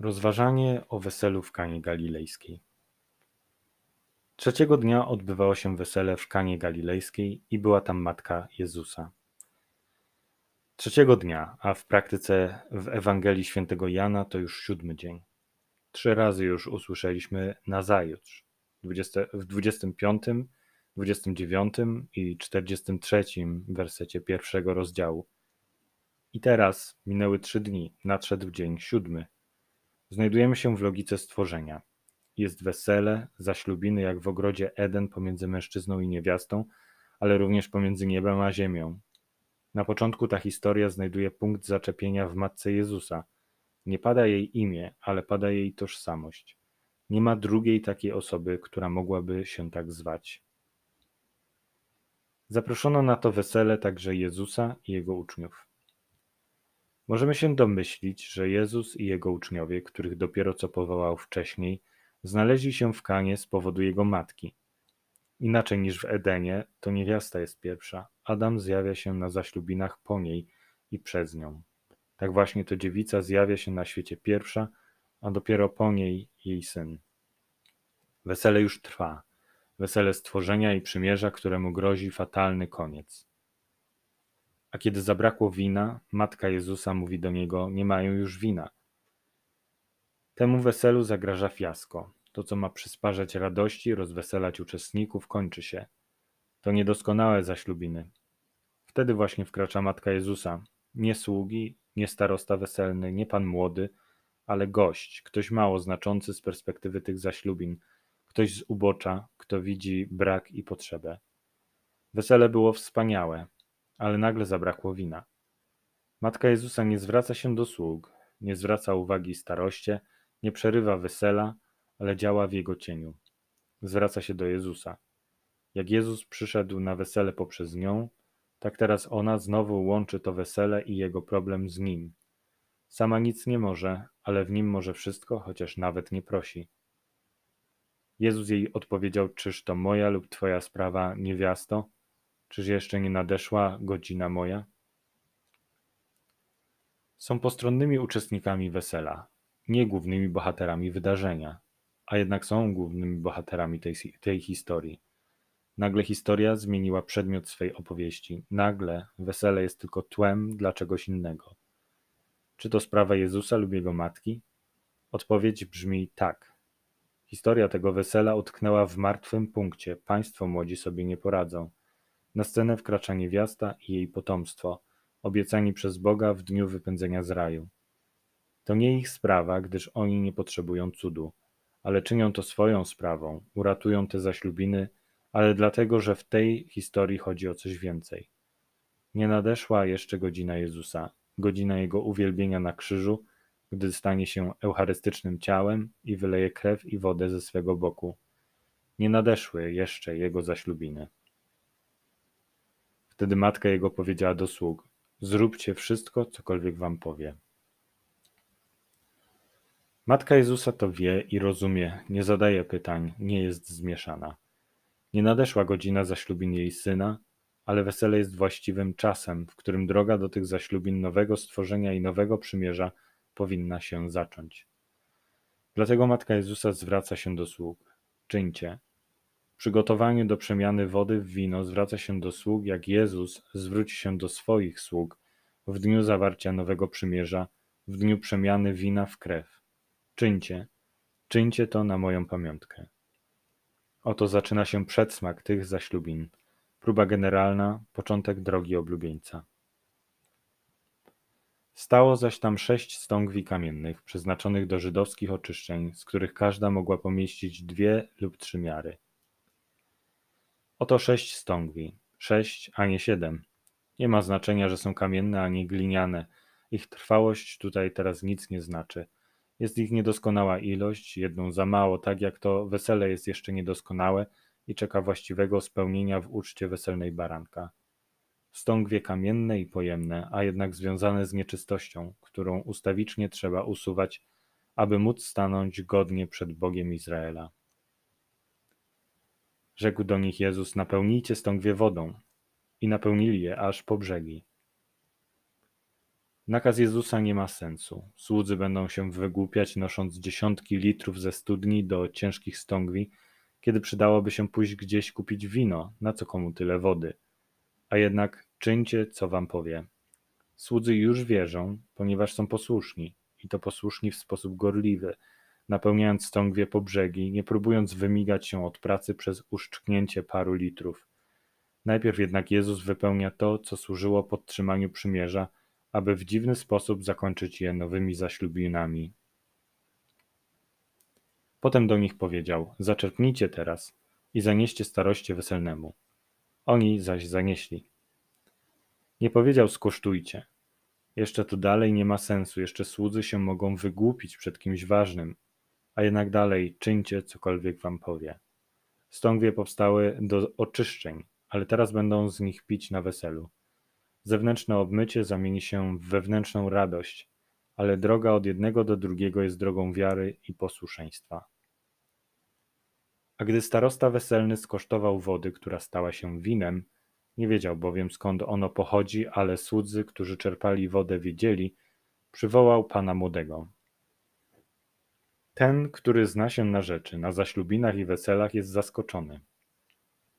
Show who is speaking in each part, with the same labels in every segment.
Speaker 1: Rozważanie o weselu w Kanie Galilejskiej. Trzeciego dnia odbywało się wesele w Kanie Galilejskiej i była tam matka Jezusa. Trzeciego dnia, a w praktyce w Ewangelii świętego Jana to już siódmy dzień. Trzy razy już usłyszeliśmy nazajutrz, w 25, 29 i 43 wersecie pierwszego rozdziału. I teraz minęły trzy dni, nadszedł dzień siódmy. Znajdujemy się w logice stworzenia. Jest wesele, zaślubiny jak w ogrodzie Eden pomiędzy mężczyzną i niewiastą, ale również pomiędzy niebem a ziemią. Na początku ta historia znajduje punkt zaczepienia w matce Jezusa. Nie pada jej imię, ale pada jej tożsamość. Nie ma drugiej takiej osoby, która mogłaby się tak zwać. Zaproszono na to wesele także Jezusa i jego uczniów. Możemy się domyślić, że Jezus i jego uczniowie, których dopiero co powołał wcześniej, znaleźli się w Kanie z powodu jego matki. Inaczej niż w Edenie, to niewiasta jest pierwsza. Adam zjawia się na zaślubinach po niej i przez nią. Tak właśnie to dziewica zjawia się na świecie pierwsza, a dopiero po niej jej syn. Wesele już trwa. Wesele stworzenia i przymierza, któremu grozi fatalny koniec. A kiedy zabrakło wina, matka Jezusa mówi do niego: Nie mają już wina. Temu weselu zagraża fiasko. To, co ma przysparzać radości, rozweselać uczestników, kończy się. To niedoskonałe zaślubiny. Wtedy właśnie wkracza matka Jezusa. Nie sługi, nie starosta weselny, nie pan młody, ale gość, ktoś mało znaczący z perspektywy tych zaślubin, ktoś z ubocza, kto widzi brak i potrzebę. Wesele było wspaniałe, ale nagle zabrakło wina. Matka Jezusa nie zwraca się do sług, nie zwraca uwagi staroście, nie przerywa wesela, ale działa w jego cieniu. Zwraca się do Jezusa. Jak Jezus przyszedł na wesele poprzez nią, tak teraz ona znowu łączy to wesele i jego problem z nim. Sama nic nie może, ale w nim może wszystko, chociaż nawet nie prosi. Jezus jej odpowiedział: Czyż to moja lub twoja sprawa, niewiasto? Czyż jeszcze nie nadeszła godzina moja? Są postronnymi uczestnikami wesela, nie głównymi bohaterami wydarzenia, a jednak są głównymi bohaterami tej, tej historii. Nagle historia zmieniła przedmiot swej opowieści. Nagle wesele jest tylko tłem dla czegoś innego. Czy to sprawa Jezusa lub jego matki? Odpowiedź brzmi tak. Historia tego wesela utknęła w martwym punkcie. Państwo młodzi sobie nie poradzą. Na scenę wkracza niewiasta i jej potomstwo, obiecani przez Boga w dniu wypędzenia z raju. To nie ich sprawa, gdyż oni nie potrzebują cudu, ale czynią to swoją sprawą, uratują te zaślubiny, ale dlatego, że w tej historii chodzi o coś więcej. Nie nadeszła jeszcze godzina Jezusa, godzina Jego uwielbienia na krzyżu, gdy stanie się eucharystycznym ciałem i wyleje krew i wodę ze swego boku. Nie nadeszły jeszcze Jego zaślubiny. Wtedy matka jego powiedziała do sług: Zróbcie wszystko, cokolwiek wam powie. Matka Jezusa to wie i rozumie, nie zadaje pytań, nie jest zmieszana. Nie nadeszła godzina zaślubin jej syna, ale wesele jest właściwym czasem, w którym droga do tych zaślubin nowego stworzenia i nowego przymierza powinna się zacząć. Dlatego Matka Jezusa zwraca się do sług: Czyńcie, Przygotowanie do przemiany wody w wino zwraca się do sług, jak Jezus zwróci się do swoich sług w dniu zawarcia nowego przymierza, w dniu przemiany wina w krew. Czyńcie, czyńcie to na moją pamiątkę. Oto zaczyna się przedsmak tych zaślubin, próba generalna, początek drogi oblubieńca. Stało zaś tam sześć stągwi kamiennych, przeznaczonych do żydowskich oczyszczeń, z których każda mogła pomieścić dwie lub trzy miary. Oto sześć stągwi. Sześć, a nie siedem. Nie ma znaczenia, że są kamienne, a nie gliniane. Ich trwałość tutaj teraz nic nie znaczy. Jest ich niedoskonała ilość, jedną za mało, tak jak to wesele jest jeszcze niedoskonałe i czeka właściwego spełnienia w uczcie weselnej baranka. Stągwie kamienne i pojemne, a jednak związane z nieczystością, którą ustawicznie trzeba usuwać, aby móc stanąć godnie przed Bogiem Izraela. Rzekł do nich Jezus: Napełnijcie stągwie wodą. I napełnili je aż po brzegi. Nakaz Jezusa nie ma sensu. Słudzy będą się wygłupiać, nosząc dziesiątki litrów ze studni do ciężkich stągwi, kiedy przydałoby się pójść gdzieś kupić wino, na co komu tyle wody. A jednak czyńcie, co wam powie. Słudzy już wierzą, ponieważ są posłuszni, i to posłuszni w sposób gorliwy, napełniając stągwie po brzegi, nie próbując wymigać się od pracy przez uszczknięcie paru litrów. Najpierw jednak Jezus wypełnia to, co służyło podtrzymaniu przymierza, aby w dziwny sposób zakończyć je nowymi zaślubinami. Potem do nich powiedział: Zaczerpnijcie teraz i zanieście staroście weselnemu. Oni zaś zanieśli. Nie powiedział: Skosztujcie. Jeszcze tu dalej nie ma sensu, jeszcze słudzy się mogą wygłupić przed kimś ważnym, a jednak dalej czyńcie cokolwiek wam powie. Stągwie powstały do oczyszczeń, ale teraz będą z nich pić na weselu. Zewnętrzne obmycie zamieni się w wewnętrzną radość, ale droga od jednego do drugiego jest drogą wiary i posłuszeństwa. A gdy starosta weselny skosztował wody, która stała się winem, nie wiedział bowiem skąd ono pochodzi, ale słudzy, którzy czerpali wodę, wiedzieli, przywołał pana młodego. Ten, który zna się na rzeczy, na zaślubinach i weselach, jest zaskoczony.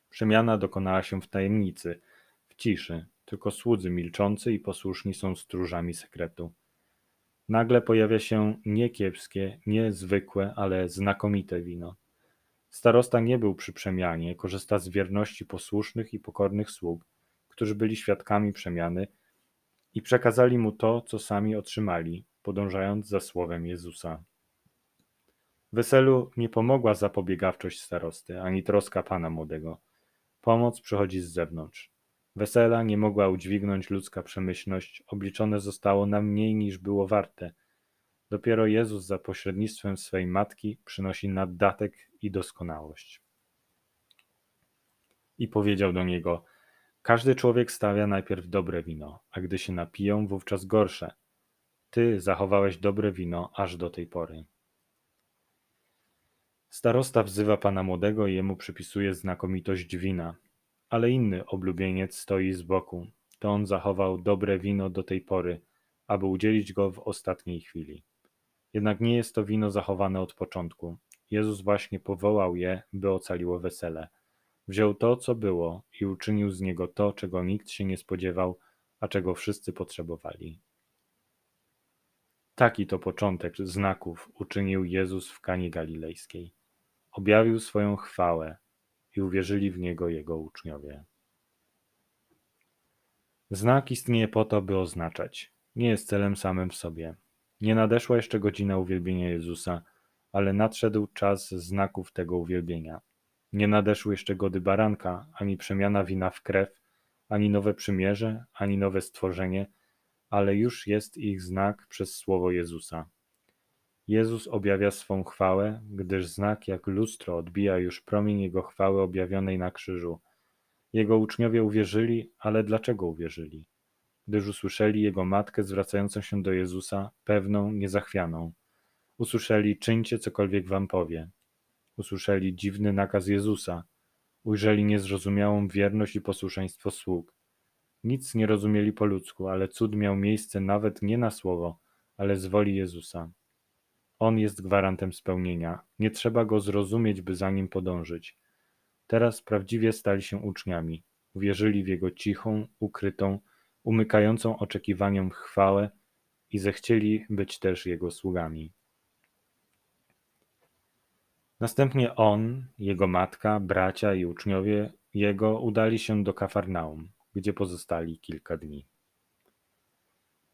Speaker 1: Przemiana dokonała się w tajemnicy, w ciszy, tylko słudzy milczący i posłuszni są stróżami sekretu. Nagle pojawia się nie kiepskie, nie zwykłe, ale znakomite wino. Starosta nie był przy przemianie, korzysta z wierności posłusznych i pokornych sług, którzy byli świadkami przemiany i przekazali mu to, co sami otrzymali, podążając za słowem Jezusa. Weselu nie pomogła zapobiegawczość starosty, ani troska pana młodego. Pomoc przychodzi z zewnątrz. Wesela nie mogła udźwignąć ludzka przemyślność, obliczone zostało na mniej niż było warte. Dopiero Jezus za pośrednictwem swej matki przynosi naddatek i doskonałość. I powiedział do niego: Każdy człowiek stawia najpierw dobre wino, a gdy się napiją, wówczas gorsze. Ty zachowałeś dobre wino aż do tej pory. Starosta wzywa pana młodego i jemu przypisuje znakomitość wina, ale inny oblubieniec stoi z boku. To on zachował dobre wino do tej pory, aby udzielić go w ostatniej chwili. Jednak nie jest to wino zachowane od początku. Jezus właśnie powołał je, by ocaliło wesele. Wziął to, co było i uczynił z niego to, czego nikt się nie spodziewał, a czego wszyscy potrzebowali. Taki to początek znaków uczynił Jezus w Kanie Galilejskiej. Objawił swoją chwałę i uwierzyli w niego jego uczniowie. Znak istnieje po to, by oznaczać. Nie jest celem samym w sobie. Nie nadeszła jeszcze godzina uwielbienia Jezusa, ale nadszedł czas znaków tego uwielbienia. Nie nadeszły jeszcze gody baranka, ani przemiana wina w krew, ani nowe przymierze, ani nowe stworzenie, ale już jest ich znak przez słowo Jezusa. Jezus objawia swą chwałę, gdyż znak jak lustro odbija już promień Jego chwały objawionej na krzyżu. Jego uczniowie uwierzyli, ale dlaczego uwierzyli? Gdyż usłyszeli Jego matkę zwracającą się do Jezusa, pewną, niezachwianą. Usłyszeli, czyńcie cokolwiek wam powie. Usłyszeli dziwny nakaz Jezusa. Ujrzeli niezrozumiałą wierność i posłuszeństwo sług. Nic nie rozumieli po ludzku, ale cud miał miejsce nawet nie na słowo, ale z woli Jezusa. On jest gwarantem spełnienia. Nie trzeba go zrozumieć, by za nim podążyć. Teraz prawdziwie stali się uczniami. Uwierzyli w jego cichą, ukrytą, umykającą oczekiwaniom chwałę i zechcieli być też jego sługami. Następnie on, jego matka, bracia i uczniowie jego udali się do Kafarnaum, gdzie pozostali kilka dni.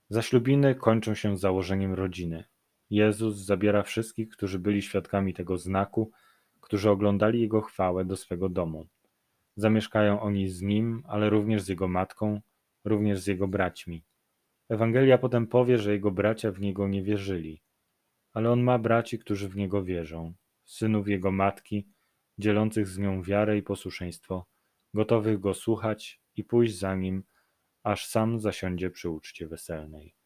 Speaker 1: Zaślubiny kończą się założeniem rodziny. Jezus zabiera wszystkich, którzy byli świadkami tego znaku, którzy oglądali Jego chwałę do swego domu. Zamieszkają oni z Nim, ale również z Jego matką, również z Jego braćmi. Ewangelia potem powie, że Jego bracia w Niego nie wierzyli, ale On ma braci, którzy w Niego wierzą, synów Jego matki, dzielących z nią wiarę i posłuszeństwo, gotowych Go słuchać i pójść za Nim, aż sam zasiądzie przy uczcie weselnej.